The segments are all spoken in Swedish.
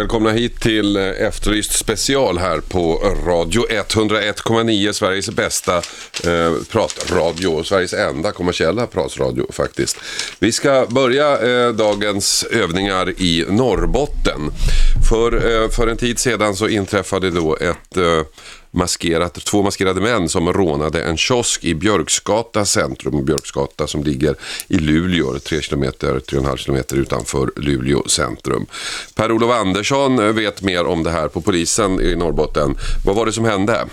Välkomna hit till eh, Efterlyst special här på Radio 101,9, Sveriges bästa eh, pratradio, Sveriges enda kommersiella pratradio faktiskt. Vi ska börja eh, dagens övningar i Norrbotten. För, eh, för en tid sedan så inträffade då ett eh, maskerat, två maskerade män som rånade en kiosk i Björksgata centrum, Björksgata som ligger i Luleå, 3 kilometer, 3,5 kilometer utanför Luleå centrum. Per-Olof Andersson vet mer om det här på polisen i Norrbotten. Vad var det som hände?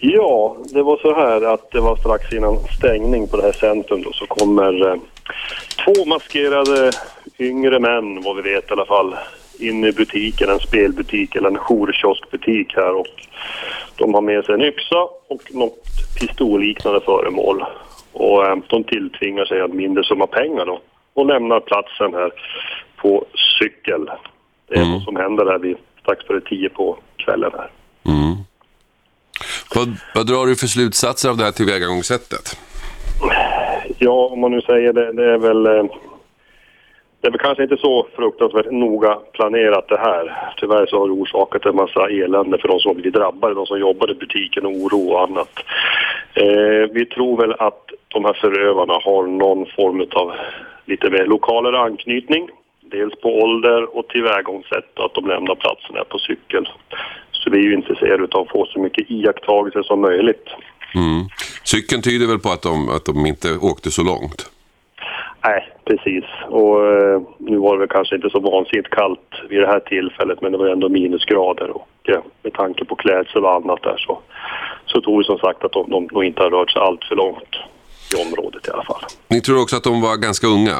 Ja, det var så här att det var strax innan stängning på det här centrum då, så kommer eh, två maskerade yngre män, vad vi vet i alla fall, in i butiken, en spelbutik eller en jourkioskbutik här och de har med sig en yxa och något pistolliknande föremål. Och eh, de tilltvingar sig en mindre summa pengar då och lämnar platsen här på cykel. Det är Mm. vad som händer här vid strax före tio på kvällen här. Mm. Vad, vad drar du för slutsatser av det här tillvägagångssättet? Ja, om man nu säger det, det är väl... eh, det är väl kanske inte så fruktansvärt noga planerat det här. Tyvärr så har det orsakat en massa elände för de som har blivit drabbade, de som jobbar i butiken, oro och annat. Eh, vi tror väl att de här förövarna har någon form av lite mer lokalare anknytning. Dels på ålder och tillvägagångssätt och att de lämnar platsen här på cykel. Så vi är ju intresserade av att få så mycket iakttagelser som möjligt. Mm. Cykeln tyder väl på att de, att de inte åkte så långt? Nej, precis. Och eh, nu var det väl kanske inte så vansinnigt kallt vid det här tillfället men det var ändå minusgrader och eh, med tanke på klädsel och annat där så, så tror vi som sagt att de, de nog inte har rört sig allt för långt i området i alla fall. Ni tror också att de var ganska unga?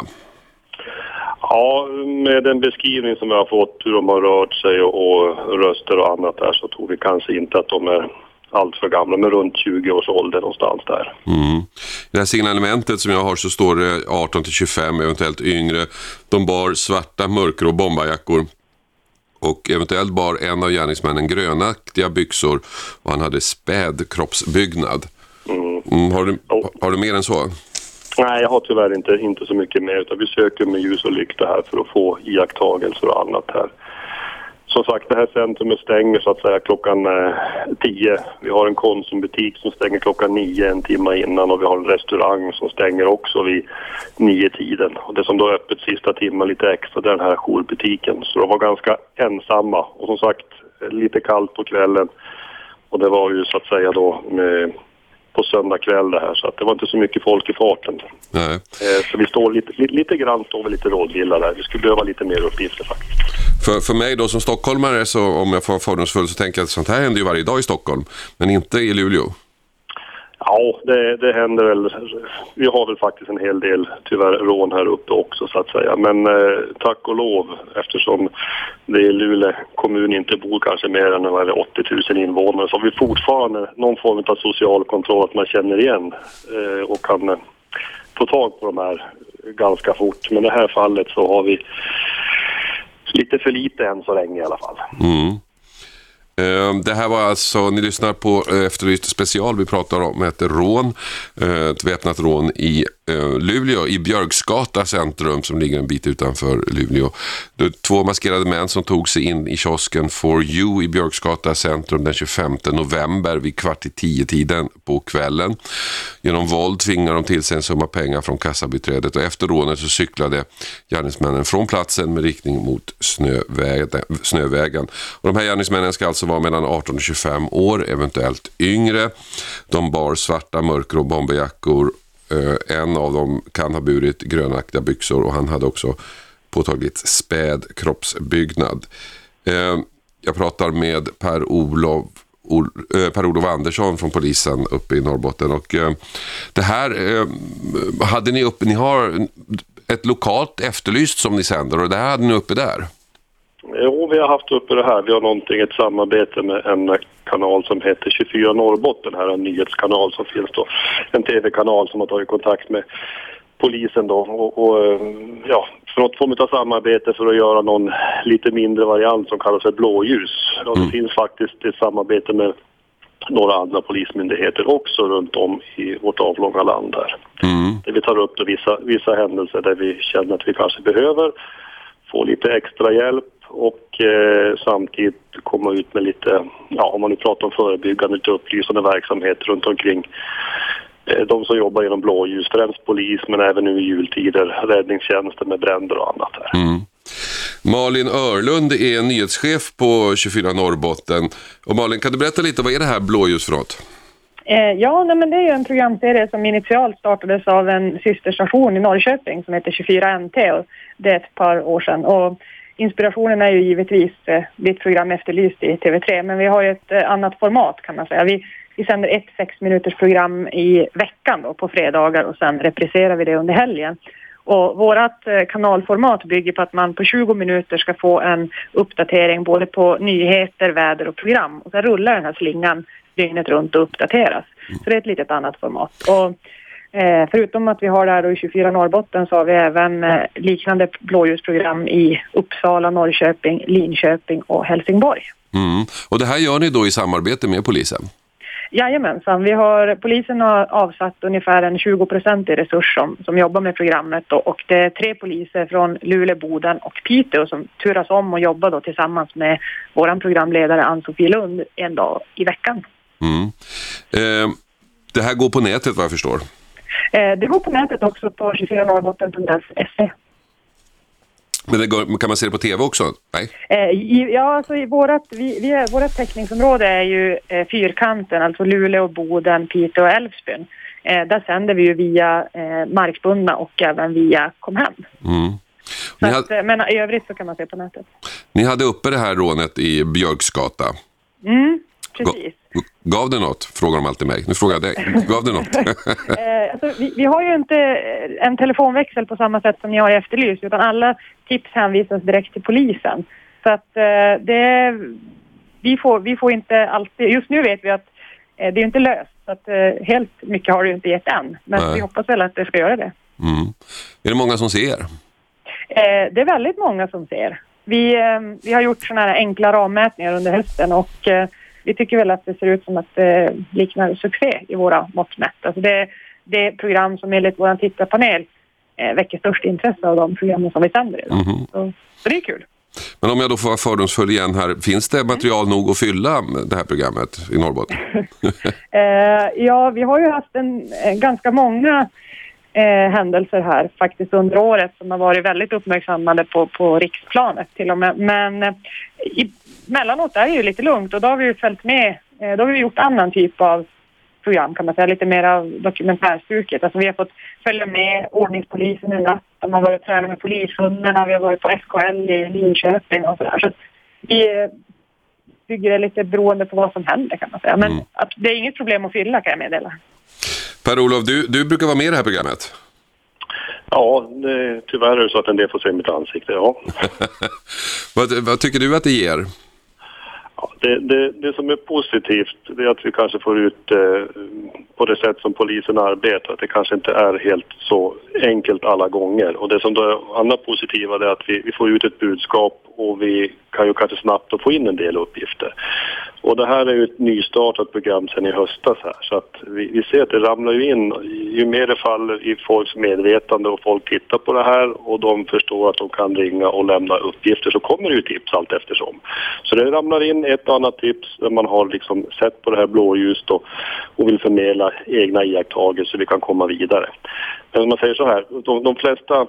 Ja, med den beskrivning som jag har fått hur de har rört sig och, och röster och annat där så tror vi kanske inte att de är allt för gamla, men runt 20 års ålder någonstans där. Mm. I det här signalementet som jag har så står det 18 till 25, eventuellt yngre. De bar svarta mörkgrå bombarjackor och eventuellt bar en av gärningsmännen grönaktiga byxor och han hade späd kroppsbyggnad. Mm, har, du, har du mer än så? Nej, jag har tyvärr inte, inte så mycket mer utan vi söker med ljus och lykta här för att få iakttagelser och annat här. Som sagt, det här centrumet stänger så att säga klockan eh, 10. Vi har en Konsumbutik som stänger klockan 9 en timme innan och vi har en restaurang som stänger också vid 9-tiden. Och det som då är öppet sista timmen lite extra det är den här jourbutiken. Så de var ganska ensamma och som sagt lite kallt på kvällen. Och det var ju så att säga då med, på söndag kväll det här så att det var inte så mycket folk i farten. Nej. Eh, så vi står lite, lite, lite grann står vi lite rådvilla där. Vi skulle behöva lite mer uppgifter faktiskt. För, för mig då som stockholmare, så om jag får vara fördomsfull, så tänker jag att sånt här händer ju varje dag i Stockholm, men inte i Luleå. Ja, det, det händer väl. Vi har väl faktiskt en hel del tyvärr rån här uppe också så att säga. Men eh, tack och lov eftersom det i Luleå kommun inte bor kanske mer än vad 80 000 invånare så har vi fortfarande någon form av social kontroll att man känner igen eh, och kan eh, få tag på de här ganska fort. Men i det här fallet så har vi lite för lite än så länge i alla fall. Mm. Ehm, det här var alltså, ni lyssnar på eh, Efterlyst special. Vi pratar om ett rån, eh, ett väpnat rån i Eh, Luleå, i Björksgata centrum som ligger en bit utanför Luleå. Det två maskerade män som tog sig in i kiosken For You i Björksgata centrum den 25 november vid kvart i tio tiden på kvällen. Genom våld tvingade de till sig en summa pengar från kassabiträdet och efter rånet så cyklade gärningsmännen från platsen med riktning mot Snövägen. snövägen. Och de här gärningsmännen ska alltså vara mellan 18 och 25 år, eventuellt yngre. De bar svarta mörkgrå bomberjackor. Eh, en av dem kan ha burit grönaktiga byxor och han hade också påtagligt späd kroppsbyggnad. Eh, jag pratar med Per-Olof eh, Per-Olof Andersson från polisen uppe i Norrbotten. Och, det här hade ni uppe, ni har ett lokalt efterlyst som ni sänder och det här hade ni uppe där. Jo, vi har haft uppe det här. Vi har någonting, ett samarbete med en kanal som heter 24 Norrbotten här, en nyhetskanal som finns då. En tv-kanal som har tagit kontakt med polisen då och, och eh, ja, något form av samarbete för att göra någon lite mindre variant som kallas för blåljus. Och det Mm. finns faktiskt ett samarbete med några andra polismyndigheter också runt om i vårt avlånga land här. Mm. Där vi tar upp vissa, vissa händelser där vi känner att vi kanske behöver få lite extra hjälp och eh, samtidigt komma ut med lite, ja om man nu pratar om förebyggande, lite upplysande verksamhet runt omkring eh, de som jobbar inom blåljus, främst polis men även nu i jultider, räddningstjänsten med bränder och annat här. Mm. Malin Örlund är nyhetschef på 24 Norrbotten. Och Malin, kan du berätta lite, vad är det här blåljus för något? Eh, ja, nej, men det är ju en programserie som initialt startades av en systerstation i Norrköping som heter 24NT och det är ett par år sedan. Och inspirationen är ju givetvis eh, ditt program Efterlyst i TV3 men vi har ju ett eh, annat format kan man säga. Vi, vi sänder ett sex minuters program i veckan då, på fredagar och sen repriserar vi det under helgen. Och vårt eh, kanalformat bygger på att man på 20 minuter ska få en uppdatering både på nyheter, väder och program. Och sen rullar den här slingan dygnet runt och uppdateras. Så det är ett litet annat format. Och, eh, förutom att vi har det här då i 24 Norrbotten så har vi även eh, liknande blåljusprogram i Uppsala, Norrköping, Linköping och Helsingborg. Mm. Och det här gör ni då i samarbete med polisen? Jajamensan, vi har, polisen har avsatt ungefär en 20% i resurs som, som jobbar med programmet och, och det är tre poliser från Luleå, Boden och Piteå som turas om och jobbar då tillsammans med vår programledare Ann-Sofie Lund en dag i veckan. Mm. Eh, det här går på nätet vad jag förstår. Eh, det går på nätet också på 24norrbotten.se. Men det går, kan man se det på tv också? Nej? Eh, ja, alltså i vårat, vi, vi är, vårat täckningsområde är ju eh, fyrkanten, alltså Luleå, Boden, Piteå och Älvsbyn. Där sänder vi ju via markbundna och även via Comhem. Mm. Att, hade, men i övrigt så kan man se på nätet. ni hade uppe det här rånet i Björksgata. Mm, precis. Gav det något? Frågar de alltid mig. Nu frågar jag dig. Gav det något? Eh, alltså, vi, vi har ju inte eh, en telefonväxel på samma sätt som ni har Efterlyst utan alla tips hänvisas direkt till polisen. Så att eh, det, vi, får, vi får inte alltid, just nu vet vi att det är inte löst så att helt mycket har det ju inte gett än. Men Nej. vi hoppas väl att det ska göra det. Mm. Är det många som ser? Det är väldigt många som ser. Vi, vi har gjort sådana här enkla rammätningar under hösten och vi tycker väl att det ser ut som att det liknar succé i våra mått mätt. Alltså det, det program som enligt vår tittarpanel eh, väcker störst intresse av de programmen som vi sänder idag. Mhm. Så, så det är kul. Men om jag då får vara fördomsfull igen här. Finns det material nog att fylla det här programmet i Norrbotten? Eh, ja, vi har ju haft en, en ganska många eh, händelser här faktiskt under året som har varit väldigt uppmärksammade på, på riksplanet till och med. Men eh, i, mellanåt är det ju lite lugnt och då har vi ju följt med. Eh, då har vi gjort annan typ av program kan man säga, lite mer av dokumentärstuket. Alltså vi har fått följa med ordningspolisen i natt. De har varit och tränat med polishundarna. Vi har varit på SKL i Linköping och sådär. Så vi eh, bygger det lite beroende på vad som händer kan man säga. Men Mm. att det är inget problem att fylla kan jag meddela. Per-Olof, du, du brukar vara med i det här programmet. Ja, det, tyvärr är det så att en del får se mitt ansikte, ja. vad, vad tycker du att det ger? Ja, det, det, det som är positivt det är att vi kanske får ut eh, på det sätt som polisen arbetar. Att det kanske inte är helt så enkelt alla gånger. Och det som då är andra positiva det är att vi, vi får ut ett budskap och vi kan ju kanske snabbt få in en del uppgifter. Och det här är ju ett nystartat program sedan i höstas här. Så att vi, vi ser att det ramlar ju in. Ju mer det faller i folks medvetande och folk tittar på det här och de förstår att de kan ringa och lämna uppgifter så kommer det ju tips allt eftersom. Så det ramlar in ett och annat tips där man har liksom sett på det här blåljuset och, och vill förmedla egna iakttagelser så vi kan komma vidare. Men om man säger så här, de, de flesta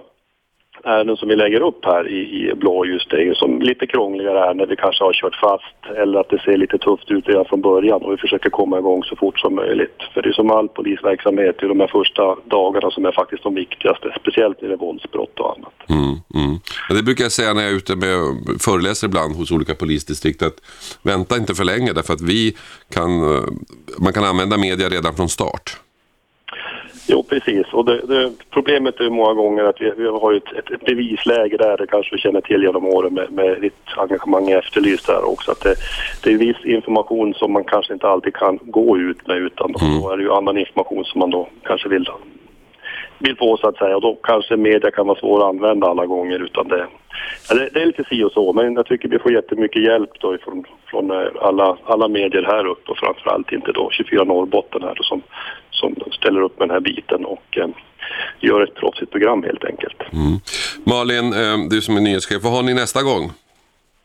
ärenden som vi lägger upp här i, i blåljus det är ju som lite krångligare ärenden när vi kanske har kört fast eller att det ser lite tufft ut redan från början och vi försöker komma igång så fort som möjligt. För det är som all polisverksamhet, det är de här första dagarna som är faktiskt de viktigaste, speciellt när det är våldsbrott och annat. Mm, mm. Ja, Det brukar jag säga när jag är ute med föreläser ibland hos olika polisdistrikt att vänta inte för länge därför att vi kan, eh, man kan använda media redan från start. Jo, precis. Och det, det, problemet är många gånger att vi, vi har ju ett, ett, ett bevisläge där, det kanske du känner till genom åren med, med ditt engagemang i Efterlyst där också. Att det, det är viss information som man kanske inte alltid kan gå ut med utan då är det ju annan information som man då kanske vill vill få så att säga och då kanske media kan vara svår att använda alla gånger utan det, ja, det, det är lite si och så men jag tycker vi får jättemycket hjälp då ifrån, från eh, alla, alla medier här uppe och framförallt inte då 24 Norrbotten här då, som, som ställer upp med den här biten och eh, gör ett proffsigt program helt enkelt. Mm. Malin, eh, du som är nyhetschef, vad har ni nästa gång?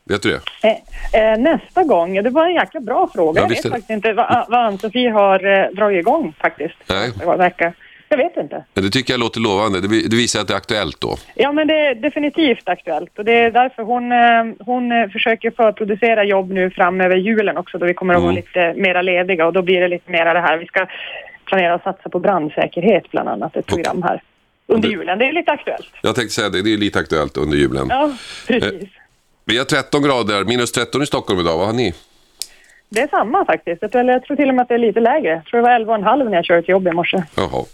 Vet du det? Eh, eh, nästa gång, det var en jäkla bra fråga. Ja, jag vet det. faktiskt inte vad, vad Ann-Sofie har eh, dragit igång faktiskt. Nej. Det var vecka. Jag vet inte. Det tycker jag låter lovande. Det, vi- det visar att det är aktuellt då. Ja, men det är definitivt aktuellt och det är därför hon, eh, hon eh, försöker förproducera jobb nu fram över julen också då vi kommer att vara Mm. lite mera lediga och då blir det lite mera det här. Vi ska planera att satsa på brandsäkerhet bland annat, ett program här under julen. Det är lite aktuellt. Jag tänkte säga det, det är lite aktuellt under julen. Ja, precis. Vi har 13 grader, minus 13 i Stockholm idag. Vad har ni? Det är samma faktiskt. Jag tror, eller jag tror till och med att det är lite lägre. Jag tror det var 11,5 när jag körde till jobbet i morse. Jaha.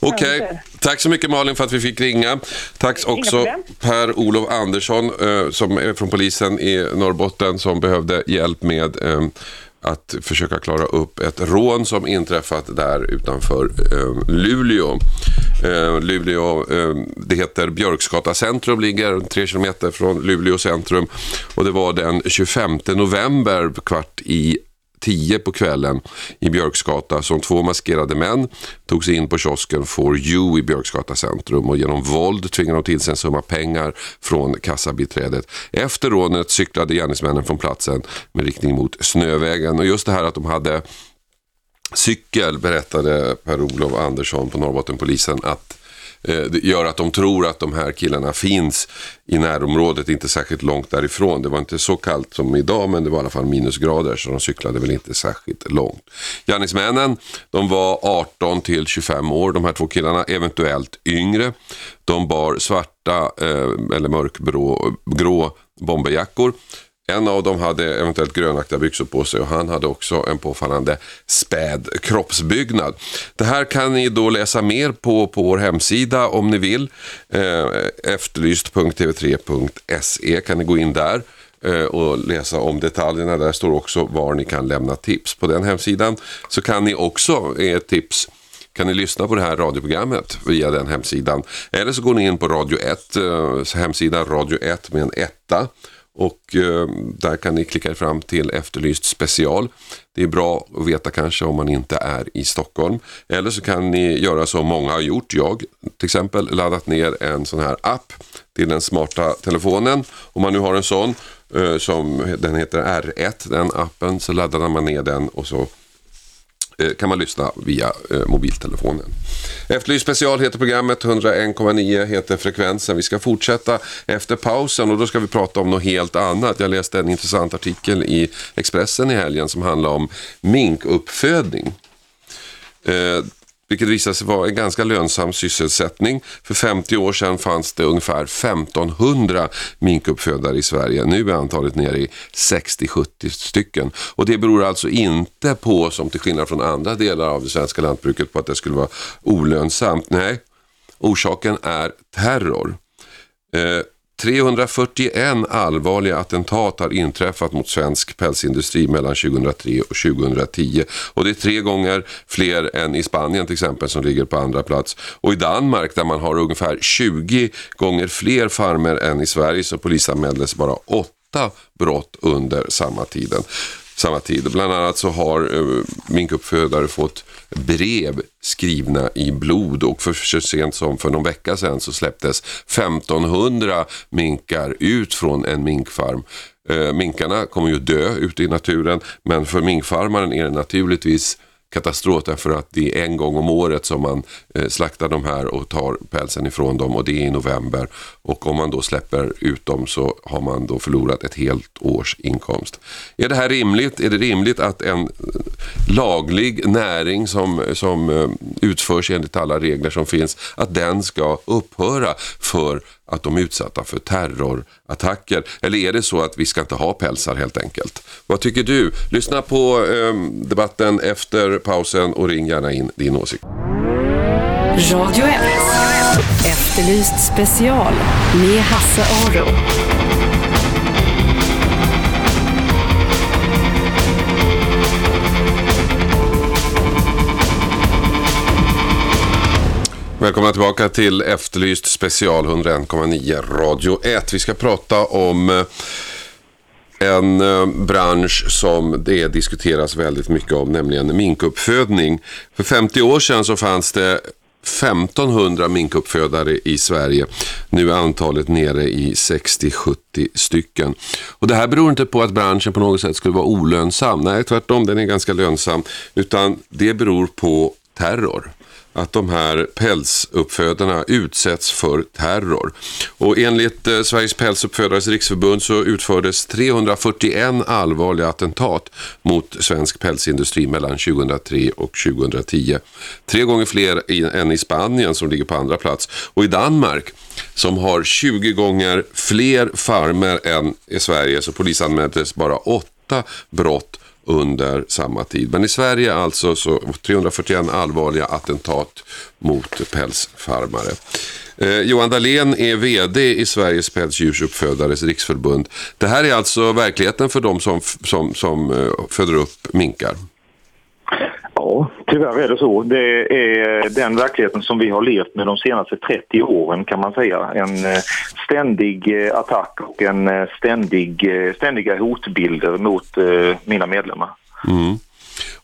Okej, det tack så mycket Malin för att vi fick ringa. Tack också. Per-Olof Andersson eh, som är från polisen i Norrbotten som behövde hjälp med eh, att försöka klara upp ett rån som inträffat där utanför eh, Luleå. Eh, Luleå, eh, det heter Björksgata centrum, ligger tre kilometer från Luleå centrum och det var den 25 november kvart i 10 på kvällen i Björksgata som två maskerade män tog sig in på kiosken For You i Björksgata centrum och genom våld tvingade de till sig en summa pengar från kassabiträdet. Efter rånet cyklade gärningsmännen från platsen med riktning mot Snövägen och just det här att de hade cykel berättade Per-Olof Andersson på Norrbottenpolisen att Eh, det gör att de tror att de här killarna finns i närområdet, inte särskilt långt därifrån. Det var inte så kallt som idag, men det var i alla fall minusgrader, så de cyklade väl inte särskilt långt. Gärningsmännen, de var 18 till 25 år, de här två killarna, eventuellt yngre. De bar svarta eh, eller mörkgrå bomberjackor. En av dem hade eventuellt grönaktiga byxor på sig och han hade också en påfallande späd kroppsbyggnad. Det här kan ni då läsa mer på på vår hemsida om ni vill. Eh, Efterlyst.tv3.se kan ni gå in där eh, och läsa om detaljerna. Där står också var ni kan lämna tips. På den hemsidan så kan ni också, ett tips, kan ni lyssna på det här radioprogrammet via den hemsidan. Eller så går ni in på Radio 1, eh, hemsidan Radio 1 med en etta. Och eh, där kan ni klicka er fram till Efterlyst special. Det är bra att veta kanske om man inte är i Stockholm. Eller så kan ni göra som många har gjort. Jag till exempel laddat ner en sån här app till den smarta telefonen. Om man nu har en sån eh, som den heter R1, den appen, så laddar man ner den och så Eh, kan man lyssna via eh, mobiltelefonen. Efterlyst special heter programmet, 101,9 heter frekvensen. Vi ska fortsätta efter pausen och då ska vi prata om något helt annat. Jag läste en intressant artikel i Expressen i helgen som handlar om minkuppfödning. Eh, vilket visade sig vara en ganska lönsam sysselsättning. För 50 år sedan fanns det ungefär 1500 minkuppfödare i Sverige. Nu är antalet nere i 60-70 stycken. Och det beror alltså inte på, som till skillnad från andra delar av det svenska lantbruket, på att det skulle vara olönsamt. Nej, orsaken är terror. Eh, 341 allvarliga attentat har inträffat mot svensk pälsindustri mellan 2003 och 2010. Och det är tre gånger fler än i Spanien till exempel som ligger på andra plats. Och i Danmark där man har ungefär 20 gånger fler farmer än i Sverige så polisanmäldes bara åtta brott under samma tiden samma tid. Bland annat så har eh, minkuppfödare fått brev skrivna i blod och för så sent som för någon vecka sedan så släpptes 1500 minkar ut från en minkfarm. Eh, minkarna kommer ju dö ute i naturen men för minkfarmaren är det naturligtvis katastrof därför att det är en gång om året som man eh, slaktar de här och tar pälsen ifrån dem och det är i november. Och om man då släpper ut dem så har man då förlorat ett helt års inkomst. Är det här rimligt? Är det rimligt att en eh, laglig näring som, som eh, utförs enligt alla regler som finns, att den ska upphöra för att de är utsatta för terrorattacker? Eller är det så att vi ska inte ha pälsar helt enkelt? Vad tycker du? Lyssna på eh, debatten efter pausen och ring gärna in din åsikt. Radio 1. Efterlyst special med Hasse Aro. Välkomna tillbaka till Efterlyst special 101,9 Radio 1. Vi ska prata om eh, en eh, bransch som det diskuteras väldigt mycket om, nämligen minkuppfödning. För 50 år sedan så fanns det 1500 minkuppfödare i Sverige. Nu är antalet nere i 60-70 stycken. Och det här beror inte på att branschen på något sätt skulle vara olönsam. Nej, tvärtom, den är ganska lönsam. Utan det beror på terror att de här pälsuppfödarna utsätts för terror. Och enligt eh, Sveriges pälsuppfödares riksförbund så utfördes 341 allvarliga attentat mot svensk pälsindustri mellan 2003 och 2010. Tre gånger fler i, än i Spanien som ligger på andra plats. Och i Danmark som har 20 gånger fler farmer än i Sverige så polisanmäldes bara åtta brott under samma tid. Men i Sverige alltså så 341 allvarliga attentat mot pälsfarmare. Eh, Johan Dahlén är vd i Sveriges pälsdjursuppfödares riksförbund. Det här är alltså verkligheten för de som, som, som eh, föder upp minkar. Ja, tyvärr är det så. Det är eh, den verkligheten som vi har levt med de senaste 30 åren kan man säga. En eh, ständig eh, attack och en ständig, ständiga hotbilder mot mina medlemmar. Mm.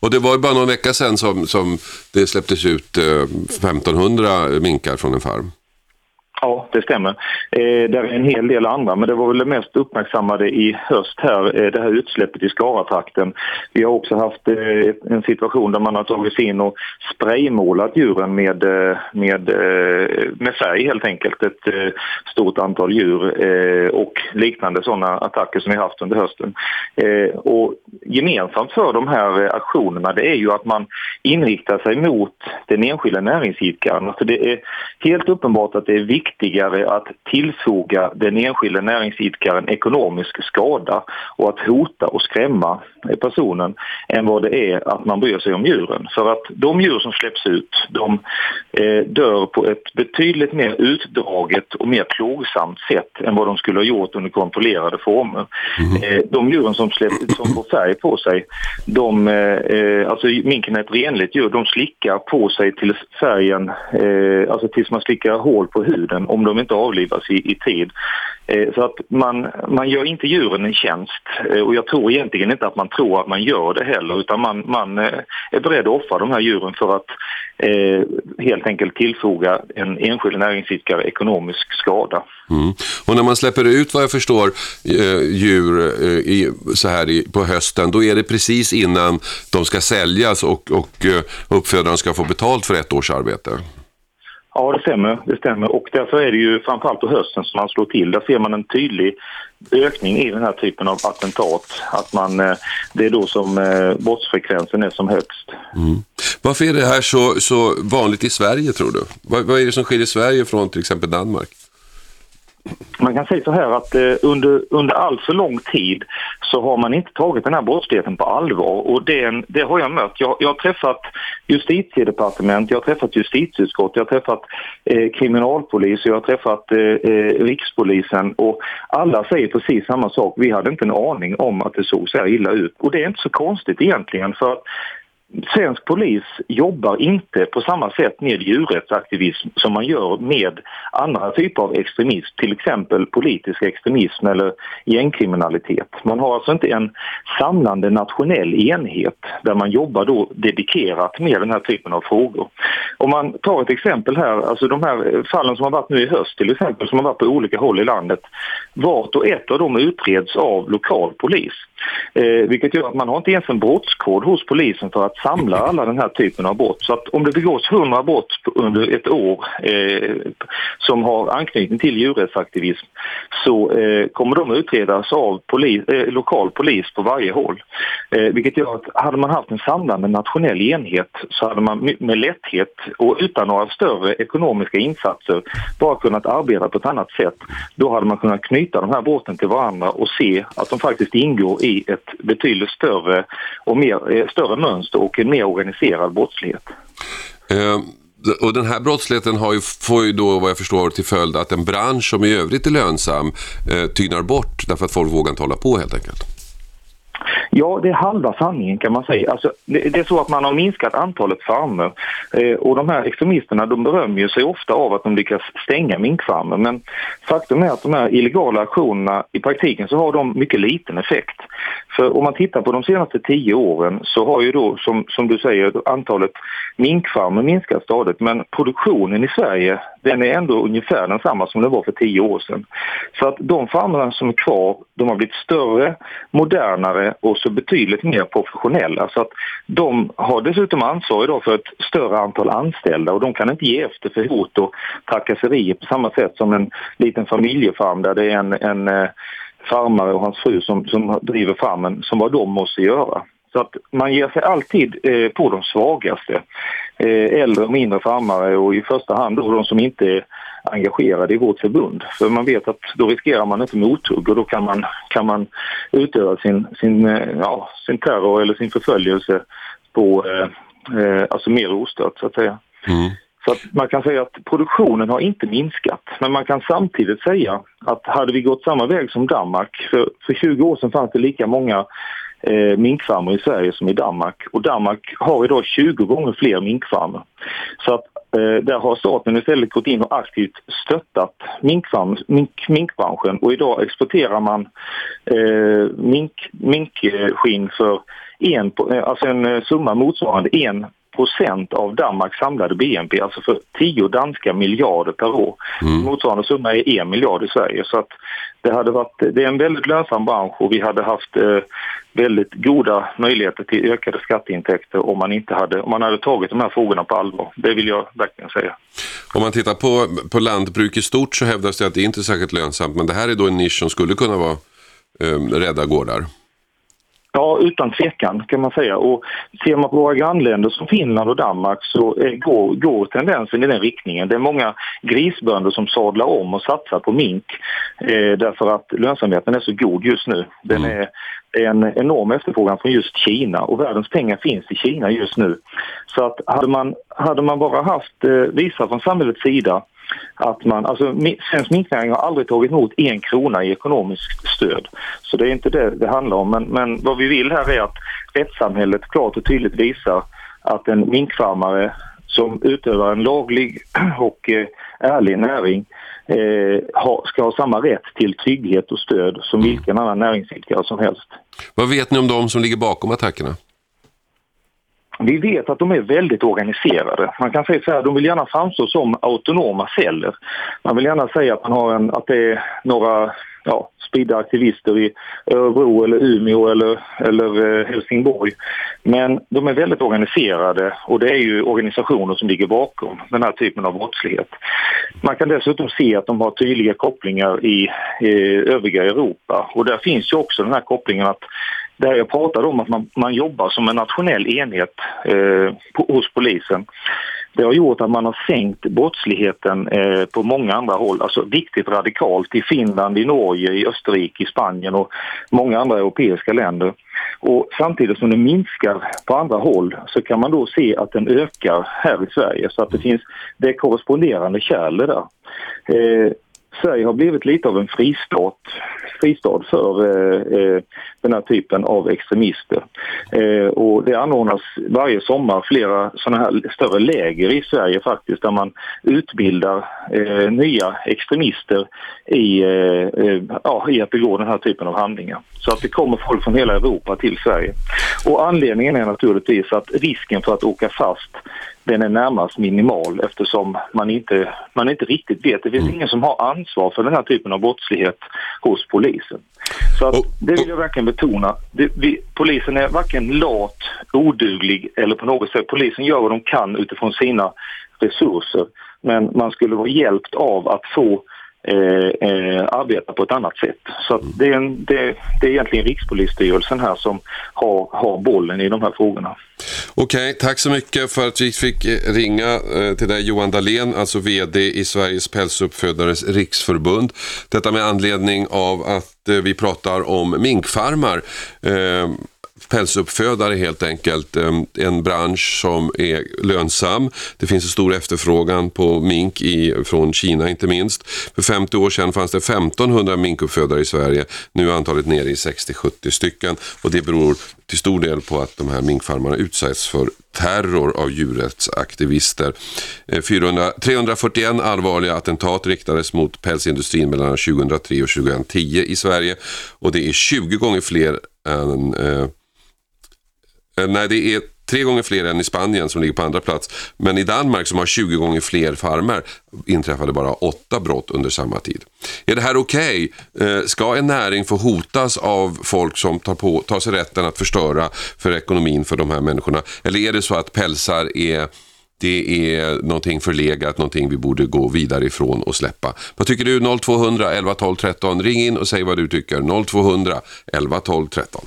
Och det var ju bara någon vecka sedan som, som det släpptes ut 1500 minkar från en farm. Ja, det stämmer. Eh, det är en hel del andra, men det var väl det mest uppmärksammade i höst här, eh, det här utsläppet i Skaratrakten. Vi har också haft eh, en situation där man har tagit sig in och spraymålat djuren med, eh, med, eh, med färg helt enkelt. Ett eh, stort antal djur eh, och liknande sådana attacker som vi haft under hösten. och gemensamt för de här aktionerna det är ju att man inriktar sig mot den enskilda näringsidkaren. Alltså det är helt uppenbart att det är viktigt viktigare att tillfoga den enskilda näringsidkaren ekonomisk skada och att hota och skrämma personen än vad det är att man bryr sig om djuren. För att de djur som släpps ut de eh, dör på ett betydligt mer utdraget och mer plågsamt sätt än vad de skulle ha gjort under kontrollerade former. Mm. Eh, de djuren som, släpp, som får färg på sig, de, eh, alltså minken är ett renligt djur, de slickar på sig tills färgen, eh, alltså tills man slickar hål på huden Eh, om de inte avlivas i, i tid. Eh, så att man, man gör inte djuren en tjänst eh, och jag tror egentligen inte att man tror att man gör det heller utan man, man eh, är beredd att offra de här djuren för att eh, helt enkelt tillfoga en enskild näringsidkare ekonomisk skada. Mm. Och när man släpper ut vad jag förstår eh, djur eh, i, så här i, på hösten då är det precis innan de ska säljas och, och eh, uppfödaren ska få betalt för ett års arbete. Ja, det stämmer. det stämmer. Och därför är det ju framförallt på hösten som man slår till. Där ser man en tydlig ökning i den här typen av attentat. Att man, eh, det är då som eh, brottsfrekvensen är som högst. Mm. Varför är det här så, så vanligt i Sverige tror du? Vad, vad är det som skiljer Sverige från till exempel Danmark? Man kan säga så här att eh, under, under allt för lång tid så har man inte tagit den här brottsligheten på allvar och det, det har jag mött. Jag, jag har träffat justitiedepartement, jag har träffat justitieutskott, jag har träffat eh, kriminalpolis, jag har träffat eh, eh, rikspolisen och alla säger precis samma sak. Vi hade inte en aning om att det såg så här illa ut och det är inte så konstigt egentligen för Svensk polis jobbar inte på samma sätt med djurrättsaktivism som man gör med andra typer av extremism, till exempel politisk extremism eller gängkriminalitet. Man har alltså inte en samlande nationell enhet där man jobbar då dedikerat med den här typen av frågor. Om man tar ett exempel här, alltså de här fallen som har varit nu i höst till exempel, som har varit på olika håll i landet. Vart och ett av dem utreds av lokal polis. Eh, vilket gör att man har inte ens en brottskod hos polisen för att samla alla den här typen av brott. Så att om det begås 100 brott under ett år eh, som har anknytning till djurrättsaktivism så eh, kommer de utredas av polis, eh, lokal polis på varje håll. Eh, vilket gör att hade man haft en samlande nationell enhet så hade man med lätthet och utan några större ekonomiska insatser bara kunnat arbeta på ett annat sätt. Då hade man kunnat knyta de här brotten till varandra och se att de faktiskt ingår i ett betydligt större och mer, eh, större mönster och en mer organiserad brottslighet. Eh, och den här brottsligheten har ju, får ju då vad jag förstår till följd att en bransch som i övrigt är lönsam eh, tynar bort därför att folk vågar inte hålla på helt enkelt. Ja, det är halva sanningen kan man säga. Alltså, det, det är så att man har minskat antalet farmer eh, och de här extremisterna de berömmer sig ofta av att de lyckas stänga minkfarmer. Men faktum är att de här illegala aktionerna i praktiken så har de mycket liten effekt. För om man tittar på de senaste tio åren så har ju då som, som du säger antalet minkfarmer minskat stadigt men produktionen i Sverige den är ändå ungefär densamma som den var för tio år sedan. Så att de farmerna som är kvar de har blivit större, modernare och också betydligt mer professionella. Så att de har dessutom ansvar idag för ett större antal anställda och de kan inte ge efter för hot och trakasserier på samma sätt som en liten familjefarm där det är en, en eh, farmare och hans fru som, som driver farmen som vad de måste göra. Så att man ger sig alltid eh, på de svagaste, eh, äldre och mindre farmare och i första hand då de som inte är engagerade i vårt förbund. För man vet att då riskerar man inte mothugg och då kan man, kan man utöva sin, sin, eh, ja, sin terror eller sin förföljelse på, eh, eh, alltså mer ostört så att säga. Mm. Så att man kan säga att produktionen har inte minskat. Men man kan samtidigt säga att hade vi gått samma väg som Danmark, för, för 20 år sedan fanns det lika många eh, minkfarmer i Sverige som i Danmark. Och Danmark har idag 20 gånger fler minkfarmer. Så att Eh, där har staten istället gått in och aktivt stöttat mink, minkbranschen. Och idag exporterar man eh, mink, minkskinn för en, eh, alltså en eh, summa motsvarande en procent av Danmarks samlade BNP, alltså för 10 danska miljarder per år. Mm. Motsvarande summa är en miljard i Sverige. Så att det, hade varit, det är en väldigt lönsam bransch och vi hade haft eh, väldigt goda möjligheter till ökade skatteintäkter om man, inte hade, om man hade tagit de här frågorna på allvar. Det vill jag verkligen säga. Om man tittar på, på lantbruk i stort så hävdas det att det inte är särskilt lönsamt men det här är då en nisch som skulle kunna vara eh, rädda gårdar. Ja, utan tvekan kan man säga. Och ser man på våra grannländer som Finland och Danmark så går, går tendensen i den riktningen. Det är många grisbönder som sadlar om och satsar på mink eh, därför att lönsamheten är så god just nu. Den mm. är, är en enorm efterfrågan från just Kina och världens pengar finns i Kina just nu. Så att hade man, hade man bara haft, eh, visat från samhällets sida att man, alltså svensk minknäring har aldrig tagit emot en krona i ekonomiskt stöd. Så det är inte det det handlar om. Men, men vad vi vill här är att rättssamhället klart och tydligt visar att en minkfarmare som utövar en laglig och eh, ärlig näring eh, ska ha samma rätt till trygghet och stöd som vilken annan näringsidkare som helst. Vad vet ni om de som ligger bakom attackerna? Vi vet att de är väldigt organiserade. Man kan säga så här, de vill gärna framstå som autonoma celler. Man vill gärna säga att, man har en, att det är några ja, spridda aktivister i Örebro eller Umeå eller, eller eh, Helsingborg. Men de är väldigt organiserade och det är ju organisationer som ligger bakom den här typen av brottslighet. Man kan dessutom se att de har tydliga kopplingar i, i övriga Europa och där finns ju också den här kopplingen att där jag pratade om att man, man jobbar som en nationell enhet eh, på, hos polisen. Det har gjort att man har sänkt brottsligheten eh, på många andra håll, alltså viktigt radikalt i Finland, i Norge, i Österrike, i Spanien och många andra europeiska länder. Och samtidigt som den minskar på andra håll så kan man då se att den ökar här i Sverige så att det finns det korresponderande kärl där. Eh, Sverige har blivit lite av en fristad, fristad för eh, eh, den här typen av extremister. Eh, och det anordnas varje sommar flera sådana här större läger i Sverige faktiskt där man utbildar eh, nya extremister i, eh, eh, ja, i att begå den här typen av handlingar. Så att det kommer folk från hela Europa till Sverige. Och anledningen är naturligtvis att risken för att åka fast den är närmast minimal eftersom man inte, man inte riktigt vet. Det finns mm. ingen som har ansvar för den här typen av brottslighet hos polisen. Så att, det vill jag verkligen betona. Det, vi, polisen är varken lat, oduglig eller på något sätt. Polisen gör vad de kan utifrån sina resurser. Men man skulle vara hjälpt av att få eh, eh, arbeta på ett annat sätt. Så det, är en, det, det, är egentligen Rikspolisstyrelsen här som har, har bollen i de här frågorna. Okej, okay, tack så mycket för att vi fick eh, ringa eh, till dig Johan Dahlén, alltså VD i Sveriges pälsuppfödares riksförbund. Detta med anledning av att eh, vi pratar om minkfarmar pälsuppfödare helt enkelt. Ehm, en bransch som är lönsam. Det finns en stor efterfrågan på mink i, från Kina inte minst. För 50 år sedan fanns det 1500 minkuppfödare i Sverige. Nu är antalet nere i 60-70 stycken och det beror till stor del på att de här minkfarmarna utsätts för terror av djurrättsaktivister. Eh, 400, 341 allvarliga attentat riktades mot pälsindustrin mellan 2003 och 2010 i Sverige och det är 20 gånger fler än eh, Eh, nej, det är tre gånger fler än i Spanien som ligger på andra plats. Men i Danmark som har 20 gånger fler farmer inträffade bara åtta brott under samma tid. Är det här okej? Okay? Ska en näring få hotas av folk som tar, på, tar sig rätten att förstöra för ekonomin för de här människorna? Eller är det så att pälsar är det är någonting förlegat, någonting vi borde gå vidare ifrån och släppa. Vad tycker du? 0200 11 12 13. Ring in och säg vad du tycker. 0200 11 12 13.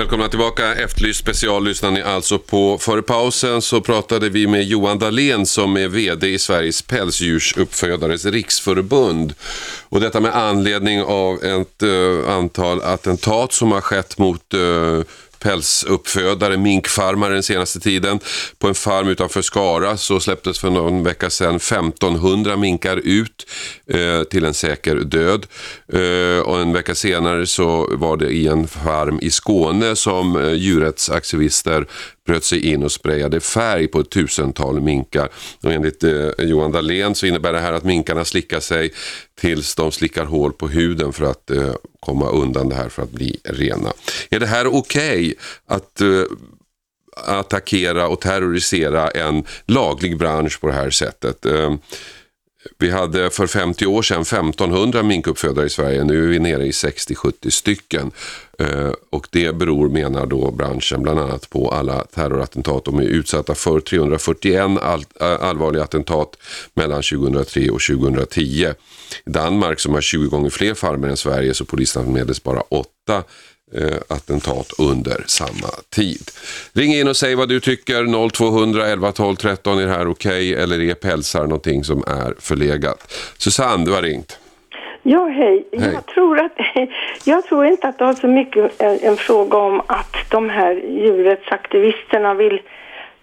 Välkomna tillbaka. Efterlyst special lyssnar ni alltså på. Före pausen så pratade vi med Johan Dahlén som är VD i Sveriges pälsdjursuppfödares riksförbund. Och detta med anledning av ett uh, antal attentat som har skett mot uh, pälsuppfödare, minkfarmare den senaste tiden. På en farm utanför Skara så släpptes för någon vecka sedan 1500 minkar ut Eh, till en säker död. Eh, och en vecka senare så var det i en farm i Skåne som eh, djurrättsaktivister bröt sig in och sprayade färg på ett tusental minkar. Och enligt eh, Johan Dahlén så innebär det här att minkarna slickar sig tills de slickar hål på huden för att eh, komma undan det här för att bli rena. Är det här okej okay att eh, attackera och terrorisera en laglig bransch på det här sättet? Vi hade för 50 år sedan 1500 minkuppfödare i Sverige. Nu är vi nere i 60-70 stycken. Eh, och det beror, menar då branschen, bland annat på alla terrorattentat. De är utsatta för 341 eh, allvarliga attentat mellan 2003 och 2010. I Danmark som har 20 gånger fler farmer än Sverige så polisanmäldes bara 8 attentat under samma tid. Ring in och säg vad du tycker. 0200 11 12 13. Är det här okej okay, eller är pälsar någonting som är förlegat? Susanne, du har ringt. Ja, hej. hej. Jag, tror att, jag tror inte att det har så mycket en, en fråga om att de här djurrättsaktivisterna vill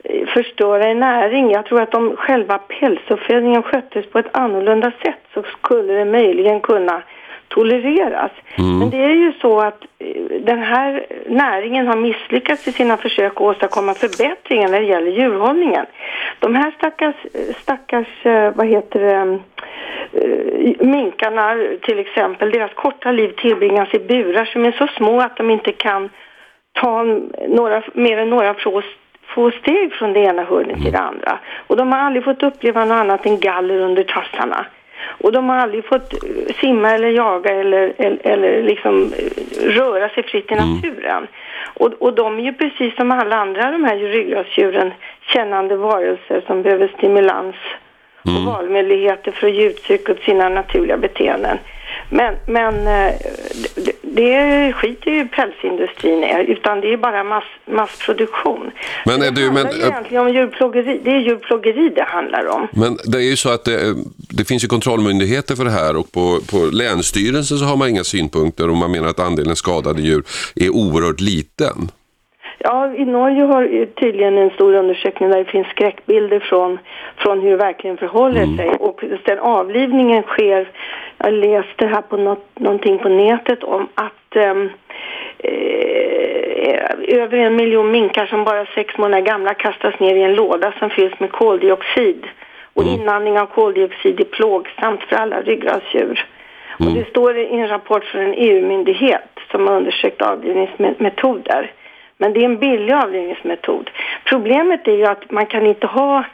eh, förstöra en näring. Jag tror att om själva pälsuppfödningen sköttes på ett annorlunda sätt så skulle det möjligen kunna tolereras. Mm. Men det är ju så att eh, den här näringen har misslyckats i sina försök att åstadkomma förbättringar när det gäller djurhållningen. De här stackars, stackars eh, vad heter det, eh, minkarna till exempel, deras korta liv tillbringas i burar som är så små att de inte kan ta några, mer än några få, få steg från det ena hörnet till det andra. Och de har aldrig fått uppleva något annat än galler under tassarna. Och de har aldrig fått eh, simma eller jaga eller, eller, eller liksom eh, röra sig fritt i mm. naturen. Mm. Och, och de är ju precis som alla andra de här ryggradsdjuren kännande varelser som behöver stimulans mm. och valmöjligheter för att ge uttryck åt sina naturliga beteenden. Men, men eh, det, det skiter ju pälsindustrin i, utan det är bara mass, massproduktion. Men är det du, handlar men, egentligen om djurplågeri. Det är djurplågeri det handlar om. Men det är ju så att det, det finns ju kontrollmyndigheter för det här och på, på Länsstyrelsen så har man inga synpunkter och man menar att andelen skadade djur är oerhört liten. Ja, i Norge har tydligen en stor undersökning där det finns skräckbilder från, från hur det verkligen förhåller mm. sig. Och den avlivningen sker, jag läste här på något, någonting på nätet om att um, eh, över en miljon minkar som bara sex månader gamla kastas ner i en låda som fylls med koldioxid. Och mm. inandning av koldioxid är plågsamt för alla ryggradsdjur. Mm. Och det står i en rapport från en EU-myndighet som har undersökt avlivningsmetoder. Men det är en billig avlivningsmetod. Problemet är ju att man kan inte ha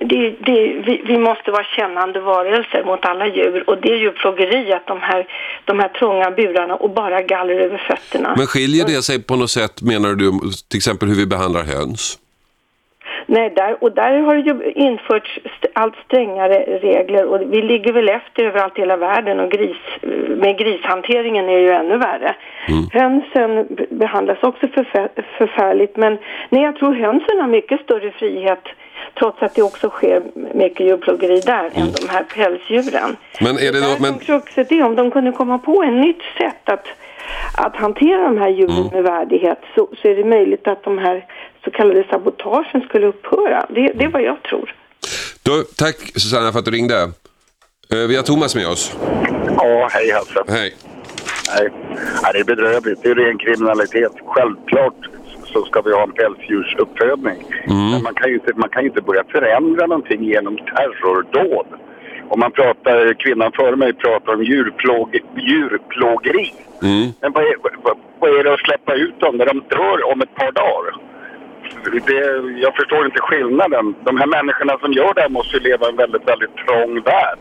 det, det, vi, vi, måste vara kännande varelser mot alla djur och det är ju plågeri att de här, de här trånga burarna och bara galler över fötterna. Men skiljer det sig på något sätt menar du till exempel hur vi behandlar höns? Nej, där, och där har det ju införts allt strängare regler och vi ligger väl efter överallt i hela världen och gris, med grishanteringen är ju ännu värre. Mm. Hönsen behandlas också förfär förfärligt men nej, jag tror hönsen har mycket större frihet trots att det också sker mycket djurplågeri där mm. än de här pälsdjuren. Men är det då... Men... Också det, om de kunde komma på ett nytt sätt att, att hantera de här djuren mm. med värdighet så, så är det möjligt att de här så kallade sabotagen skulle upphöra. Det, det är vad jag tror. Då, tack Susanna för att du ringde. Eh, vi har Thomas med oss. Ja, hej Hasse. Hej. Nej, det är bedrövligt. Det är ren kriminalitet. Självklart så ska vi ha en pälsdjursuppfödning. Mm. Men man kan, ju inte, man kan ju inte börja förändra någonting genom terrordåd. Om man pratar, kvinnan före mig pratar om djurplåg, djurplågeri. Mm. Men vad är, vad, vad är det att släppa ut dem när de dör om ett par dagar? Det, jag förstår inte skillnaden. De här människorna som gör det här måste ju leva i en väldigt, väldigt trång värld.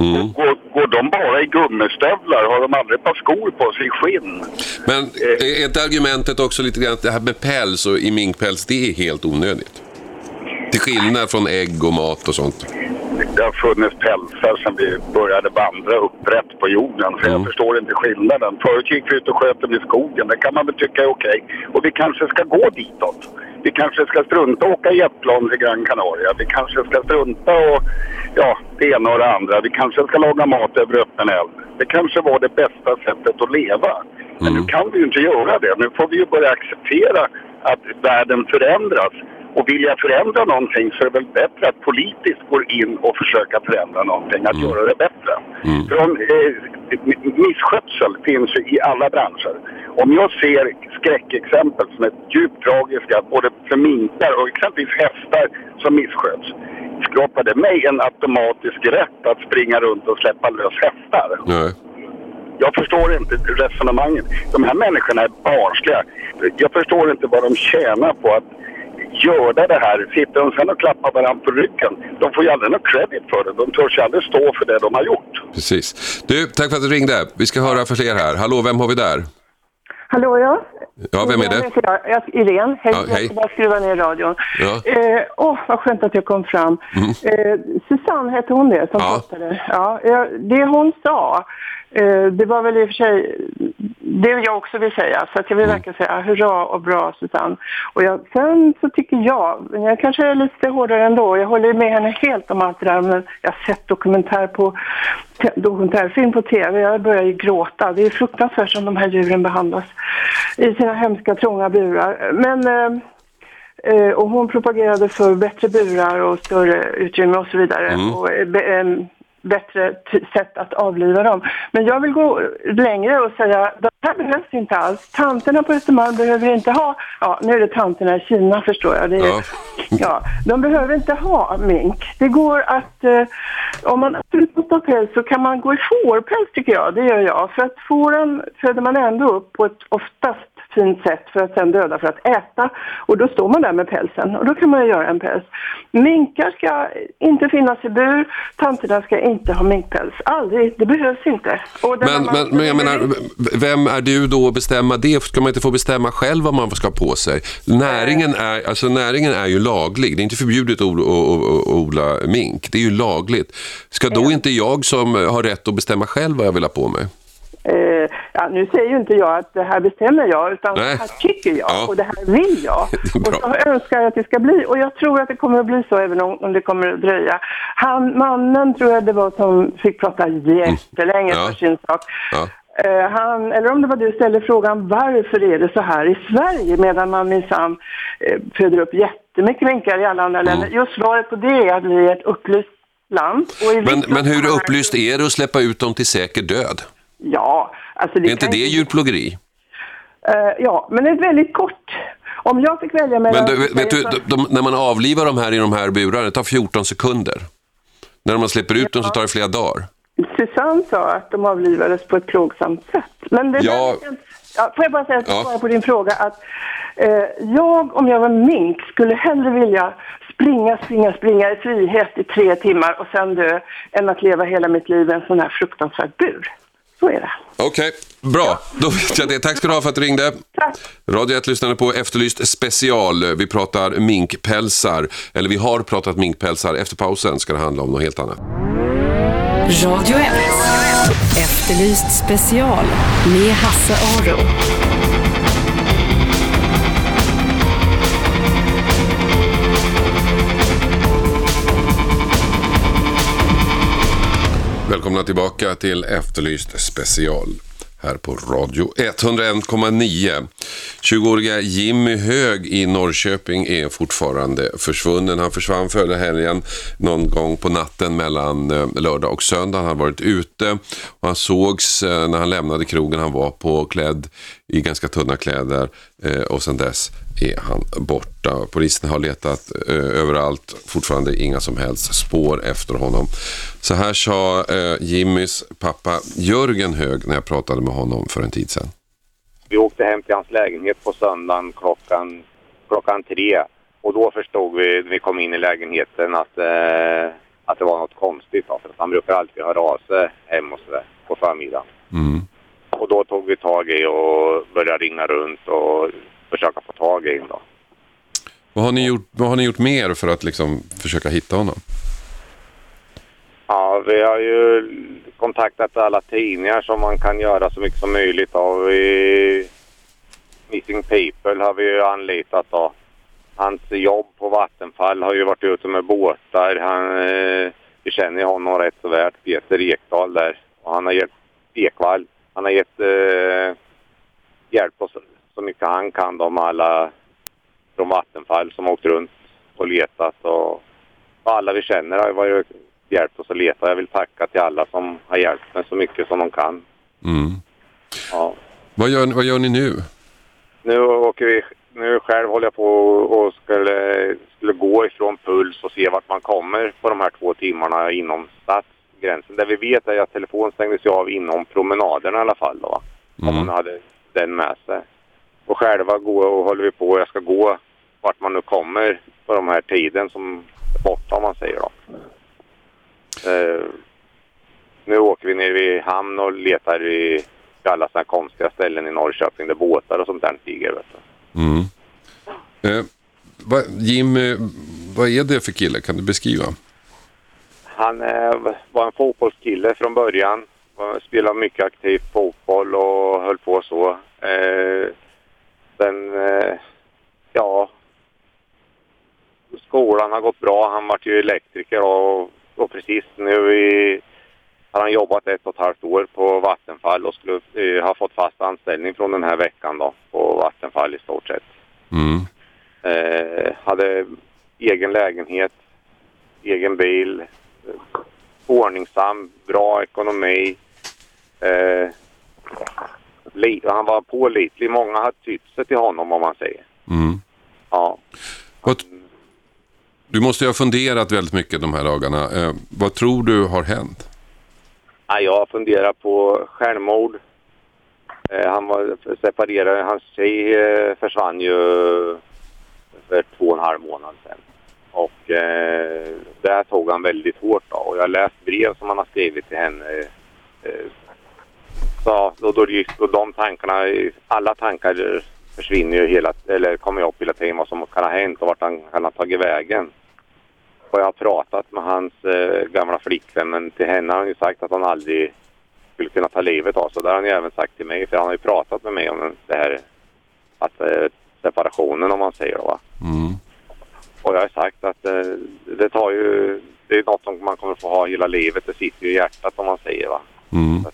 Mm. Går, går de bara i gummistövlar? Har de aldrig ett par skor på sig i skinn? Men eh. är inte argumentet också lite grann att det här med päls och i minkpäls, det är helt onödigt? Till skillnad från ägg och mat och sånt. Det har funnits pälsar sedan vi började vandra upprätt på jorden. Så mm. jag förstår inte skillnaden. Förut gick vi ut och sköt dem i skogen. Det kan man väl tycka är okej. Och vi kanske ska gå ditåt. Vi kanske ska strunta och åka jetplan till Gran Canaria. Vi kanske ska strunta och ja, det ena och det andra. Vi kanske ska laga mat över öppen eld. Det kanske var det bästa sättet att leva. Men mm. nu kan vi ju inte göra det. Nu får vi ju börja acceptera att världen förändras. Och vill jag förändra någonting så är det väl bättre att politiskt gå in och försöka förändra någonting, att mm. göra det bättre. Mm. För om, eh, misskötsel finns ju i alla branscher. Om jag ser skräckexempel som är djupt tragiska både för minkar och exempelvis hästar som missköts skapar det mig en automatisk rätt att springa runt och släppa lös hästar. Nej. Jag förstår inte resonemanget. De här människorna är barnsliga. Jag förstår inte vad de tjänar på att göra det här. Sitter de sen och klappar varandra på ryggen, de får ju aldrig någon credit för det. De törs ju aldrig stå för det de har gjort. Precis. Du, tack för att du ringde. Vi ska höra för fler här. Hallå, vem har vi där? Hallå, ja. Ja, vem är det? Jag, Irene. Hej, ja, hej. jag skruva ner radion. Ja. Eh, åh, vad skönt att jag kom fram. Mm. Eh, Susanne hette hon det som pratade. Ja, det hon sa, det var väl i och för sig det jag också vill säga. Så att jag vill mm. verkligen säga hurra och bra Susanne. Och jag, sen så tycker jag, jag kanske är lite hårdare ändå, jag håller med henne helt om allt det där. Men jag har sett dokumentär på, dokumentärfilm på tv, jag börjar ju gråta. Det är fruktansvärt som de här djuren behandlas i sina hemska trånga burar. Men eh, eh och hon propagerade för bättre burar och större utrymme och så vidare. Mm. Och, eh, bättre sätt att avliva dem. Men jag vill gå längre och säga det här behövs inte alls. Tanterna på Östermalm behöver inte ha, ja nu är det tanterna i Kina förstår jag. Är, ja. ja. de behöver inte ha mink. Det går att, eh, om man absolut måste ha päls så kan man gå i fårpäls tycker jag, det gör jag. För att fåren föder man ändå upp på ett oftast fint sätt för att sen döda för att äta. Och då står man där med pälsen och då kan man göra en päls. Minkar ska inte finnas i bur, tanterna ska inte ha minkpäls. Aldrig, det behövs inte. men, men, men jag menar, vem är du då att bestämma det? Ska man inte få bestämma själv vad man ska på sig? Näringen är, alltså näringen är ju laglig. Det är inte förbjudet att odla mink. Det är ju lagligt. Ska då inte jag som har rätt att bestämma själv vad jag vill ha på mig? Eh, ja, nu säger ju inte jag att det här bestämmer jag, utan Nej. det här tycker jag ja. och det här vill jag. och så önskar jag att det ska bli. Och jag tror att det kommer att bli så även om, om det kommer att dröja. Han, mannen tror jag det var som fick prata jättelänge mm. ja. för sin sak. Ja. Uh, han, eller om det var du ställde frågan varför är det så här i Sverige medan man minsann uh, föder upp jättemycket minkar i alla andra mm. länder. Just svaret på det är att vi är ett upplyst land. men, men hur upplyst är det att släppa ut dem till säker död? Ja, alltså det Är inte det djurplågeri? Uh, ja, men det är väldigt kort. Om jag fick välja mellan... Men du, vet du, de, de, när man avlivar de här i de här burarna, det tar 14 sekunder. När man släpper ut ja. dem så tar det flera dagar. Susanne sa att de avlivades på ett plågsamt sätt. Men det ja. Där, ja, får jag bara säga ja. på din fråga att eh, jag, om jag var mink, skulle hellre vilja springa, springa, springa i frihet i tre timmar och sen dö än att leva hela mitt liv i en sån här fruktansvärd bur. Så är det. Okej, okay, bra. Då vet jag det. Tack ska du ha för att du ringde. Tack. Radio 1 lyssnade på Efterlyst special. Vi pratar minkpälsar, eller vi har pratat minkpälsar. Efter pausen ska det handla om något helt annat. Radio 1. Efterlyst special med Hasse Aro. Välkomna tillbaka till Efterlyst special här på Radio 101,9. 20-åriga Jimmy Hög i Norrköping är fortfarande försvunnen. Han försvann förra helgen någon gång på natten mellan eh, lördag och söndag. Han hade varit ute och han sågs eh, när han lämnade krogen. Han var på klädd i ganska tunna kläder eh, och sedan dess är han borta. Polisen har letat eh, överallt, fortfarande inga som helst spår efter honom. Så här sa eh, Jimmys pappa Jörgen Hög när jag pratade med honom för en tid sedan. Vi åkte hem till hans lägenhet på söndagen klockan, klockan tre och då förstod vi när vi kom in i lägenheten att, eh, att det var något konstigt. För han brukar alltid höra av sig hem och sådär på förmiddagen. Mm. Och då tog vi tag i och började ringa runt och försöka få tag i honom. Vad har ni gjort, vad har ni gjort mer för att liksom försöka hitta honom? Ja, vi har ju kontaktat alla tidningar som man kan göra så mycket som möjligt av. Missing People har vi ju anlitat då. Hans jobb på Vattenfall har ju varit ute med båtar. Han, eh, vi känner honom rätt så väl, Peter Ekdahl där. Och han har gett Ekvall. Han har gett eh, hjälp oss så mycket han kan om alla från Vattenfall som åkt runt och letat och, alla vi känner har varit hjälpt oss att leta. Jag vill tacka till alla som har hjälpt mig så mycket som de kan. Mm. Ja. Vad, gör, vad gör ni nu? Nu åker vi, nu själv håller jag på och skulle, skulle gå ifrån Puls och se vart man kommer på de här två timmarna inom stadsgränsen. Det vi vet är att telefonen stängdes av inom promenaden i alla fall då. Mm. Om man hade den med sig och själva gå och håller vi på. Jag ska gå vart man nu kommer på de här tiden som är borta om man säger då. Uh, nu åker vi ner vid hamn och letar i alla sådana konstiga ställen i Norrköping där båtar och sånt där stiger. Vet du. Mm. Uh, va, Jim, vad är det för kille? Kan du beskriva? Han uh, var en fotbollskille från början. Spelade mycket aktiv fotboll och höll på så. Sen, eh, ja, skolan har gått bra. Han vart ju elektriker och, och precis nu i, har han jobbat ett och ett halvt år på Vattenfall och skulle eh, ha fått fast anställning från den här veckan då på Vattenfall i stort sett. Mm. Eh, hade egen lägenhet, egen bil, ordningsam, bra ekonomi. Eh, han var pålitlig. Många har tytt sig till honom om man säger. Mm. Ja. Vad, du måste ju ha funderat väldigt mycket de här dagarna. Eh, vad tror du har hänt? Ja, jag har funderat på självmord. Eh, han var separerad. Hans tjej eh, försvann ju för två och en halv månad sedan. Och eh, där tog han väldigt hårt då. Och jag har läst brev som han har skrivit till henne eh, så då, då, då de tankarna, alla tankar försvinner ju hela, eller kommer upp hela tiden vad som kan ha hänt och vart han kan ha tagit vägen. Och jag har pratat med hans eh, gamla flickvän men till henne har han ju sagt att han aldrig skulle kunna ta livet av sig. Det har han ju även sagt till mig för han har ju pratat med mig om det här att eh, separationen om man säger va. Mm. Och jag har sagt att eh, det tar ju, det är något som man kommer få ha hela livet. Det sitter ju i hjärtat om man säger va. Mm.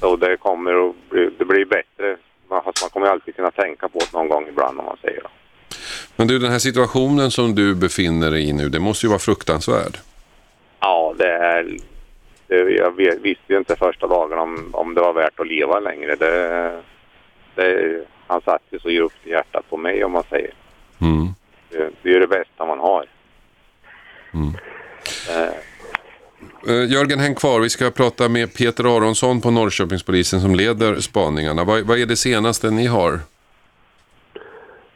Så det kommer att bli, det blir bättre. Fast man kommer alltid kunna tänka på det någon gång ibland om man säger det. Men du, den här situationen som du befinner dig i nu, det måste ju vara fruktansvärd. Ja, det är... Det, jag visste ju inte första dagen om, om det var värt att leva längre. Det, det, han satt ju så djupt i hjärtat på mig om man säger. Mm. Det, det är det bästa man har. Mm. Eh, Eh, Jörgen, häng kvar. Vi ska prata med Peter Aronsson på Norrköpingspolisen som leder spaningarna. Vad, vad är det senaste ni har?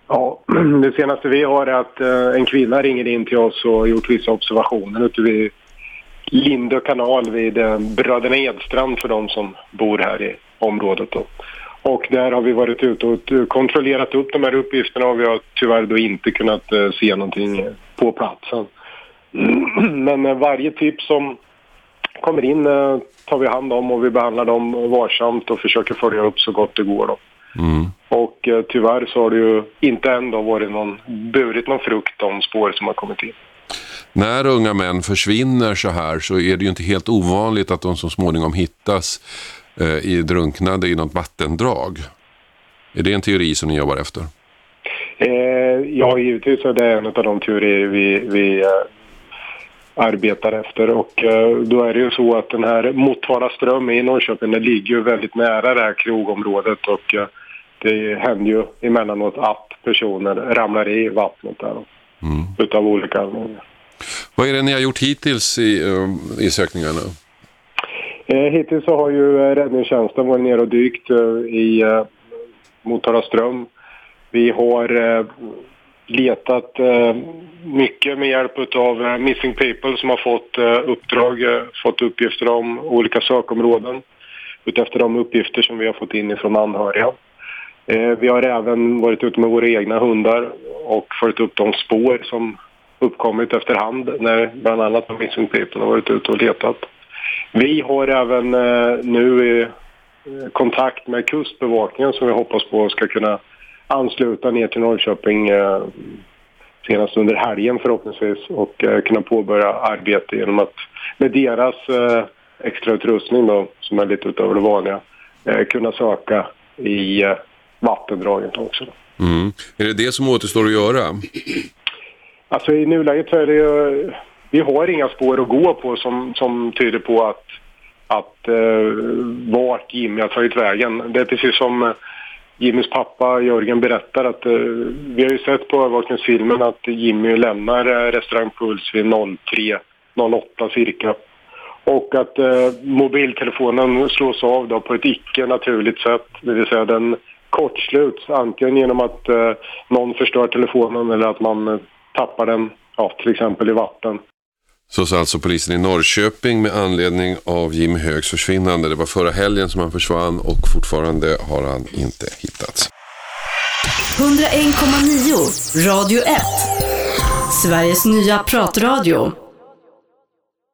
Ja, det senaste vi har är att eh, en kvinna ringer in till oss och gjort vissa observationer ute vid Lindö kanal vid eh, Bröderna Edstrand för de som bor här i området. Då. Och där har vi varit ute och kontrollerat upp de här uppgifterna och vi har tyvärr då inte kunnat se någonting på platsen. Men eh, varje tips som kommer in eh, tar vi hand om och vi behandlar dem varsamt och försöker följa upp så gott det går. Då. Mm. Och eh, tyvärr så har det ju inte ändå varit någon, burit någon frukt de spår som har kommit in. När unga män försvinner så här så är det ju inte helt ovanligt att de så småningom hittas eh, i drunknade i något vattendrag. Är det en teori som ni jobbar efter? Eh, ja, givetvis är det en av de teorier vi, vi arbetar efter. Och eh, då är det ju så att den här Motala ström i Norrköping, den ligger ju väldigt nära det här krogområdet och eh, det händer ju emellanåt att personer ramlar i vattnet där mm. utav olika anledningar. Vad är det ni har gjort hittills i, eh, i sökningarna? Eh, hittills så har ju räddningstjänsten varit nere och dykt i Motala ström. Vi har letat eh, mycket med hjälp av eh, Missing People som har fått eh, uppdrag, fått uppgifter om olika sökområden utefter de uppgifter som vi har fått in från anhöriga. Vi har även varit ute med våra egna hundar och följt upp de spår som uppkommit efterhand när bland annat Missing People har varit ute och letat. Vi har även nu kontakt med Kustbevakningen som vi hoppas på ska kunna ansluta ner till Norrköping eh, senast under helgen förhoppningsvis och eh, kunna påbörja arbete genom att med deras eh, extrautrustning då, som är lite utöver det vanliga, kunna söka i vattendraget också. Mm. Är det det som återstår att göra? Alltså i nuläget så är det ju, vi har inga spår att gå på som, som tyder på att, att eh, vart Jimmy har tagit vägen. Det är precis som Jimmys pappa Jörgen berättar att eh, vi har ju sett på övervakningsfilmen att Jimmy lämnar eh, restaurang Puls vid 03.08 cirka. Och att eh, mobiltelefonen slås av då på ett icke naturligt sätt, det vill säga den kortsluts antingen genom att eh, någon förstör telefonen eller att man eh, tappar den, ja, till exempel i vatten. Så sa alltså polisen i Norrköping med anledning av Jim Högs försvinnande. Det var förra helgen som han försvann och fortfarande har han inte hittats. 101,9 Radio 1 Sveriges nya pratradio